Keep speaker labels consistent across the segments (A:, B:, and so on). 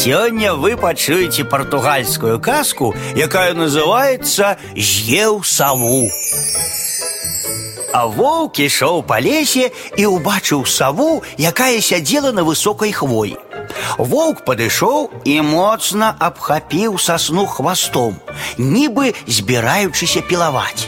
A: Сёння вы пачуеце партугальскую казку, якая называется «З'еў саву». А воўк ішоў па лесе і ўбачыў саву, якая сядзела на высокай хвоі. Воўк падышоў і моцна абхапіў сасну хвастом, нібы збіраючыся пілаваць.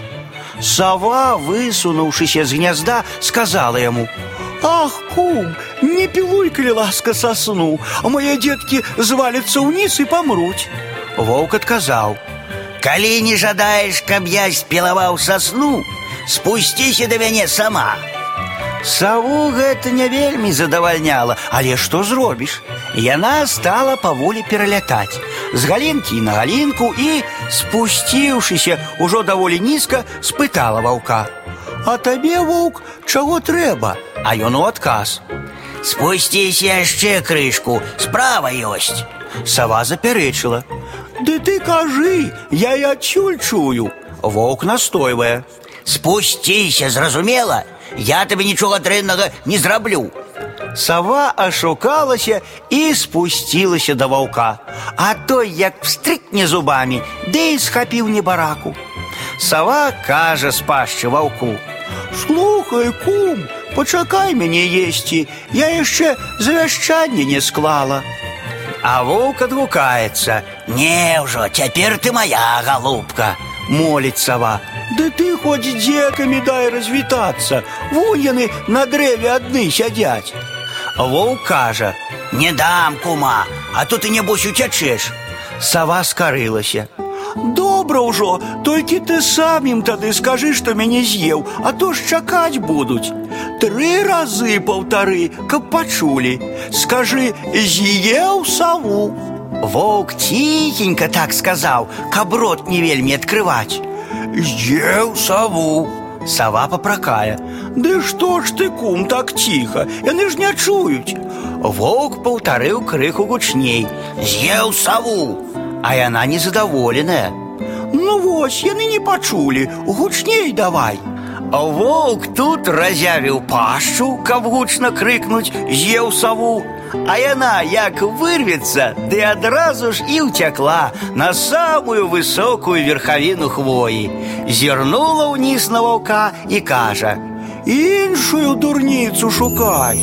A: Сова, высунуўшыся з гнязда, сказала яму: « Ах, кум, не пілуй, калі ласка сосну, а мои детки звалятся ўніз і памруць. Воўк адказаў: «
B: Калі не жадаеш, каб я спілаваў сосну, спусціся да мяне сама.
A: Саву гэта не вельмі задавальняла, але што зробіш? Яна стала паволі пералятаць з галінкі на галінку і, спусціўшыся ўжо даволі нізка, спытала ваўка: « А табе воўк чаго трэба? А ён у адказ: «
B: Спусціся яшчэ крышку, справа ёсць.
A: Сава запярэчыла: « Ды ты кажы, я і адсюль чую. Воўк настойвае: «
B: Спусціся, зразумела, я табе нічога дрэннага не зраблю.
A: Сава ашукалася і спусцілася да ваўка, а той як встрыкне зубамі, ды і схапіў небараку. Сава кажа з пашчы ваўку: « Слухай, кум, пачакай мяне есці, я яшчэ завяшчанне не склала. А воўк адгукаецца: «
B: Не ўжо, цяпер ты моя галубка,
A: моліць сава. Да ты хоць дзекамі дай развітацца. Вунь яны на дрэве адны сядзяць. Воўк кажа: «
B: Не дам кума, а то ты небось уцячэш.
A: Сава скарылася. Добра ўжо, толькі ты сам ім тады скажы, што мяне з'еў, а то ж чакаць будуць. Тры разы паўтары, каб пачулі. Скажы, з'еў саву. Воўк ціхенька так сказаў, каб рот не вельмі адкрываць. З'еў саву. Сава папракае. Ды што ж ты, кум, так ціха, яны ж не чуюць. Воўк паўтарыў крыху гучней.
B: З'еў саву.
A: А яна незадаволеная. Ну вось, яны не пачулі, гучней давай. А воўк тут разявіў пашчу, каб гучна крыкнуць, з'еў саву. А яна як вырвецца, ды адразу ж і ўцякла на самую высокую верхавіну хвоі. Зірнула ўніз на ваўка і кажа: « Іншую дурніцу шукай.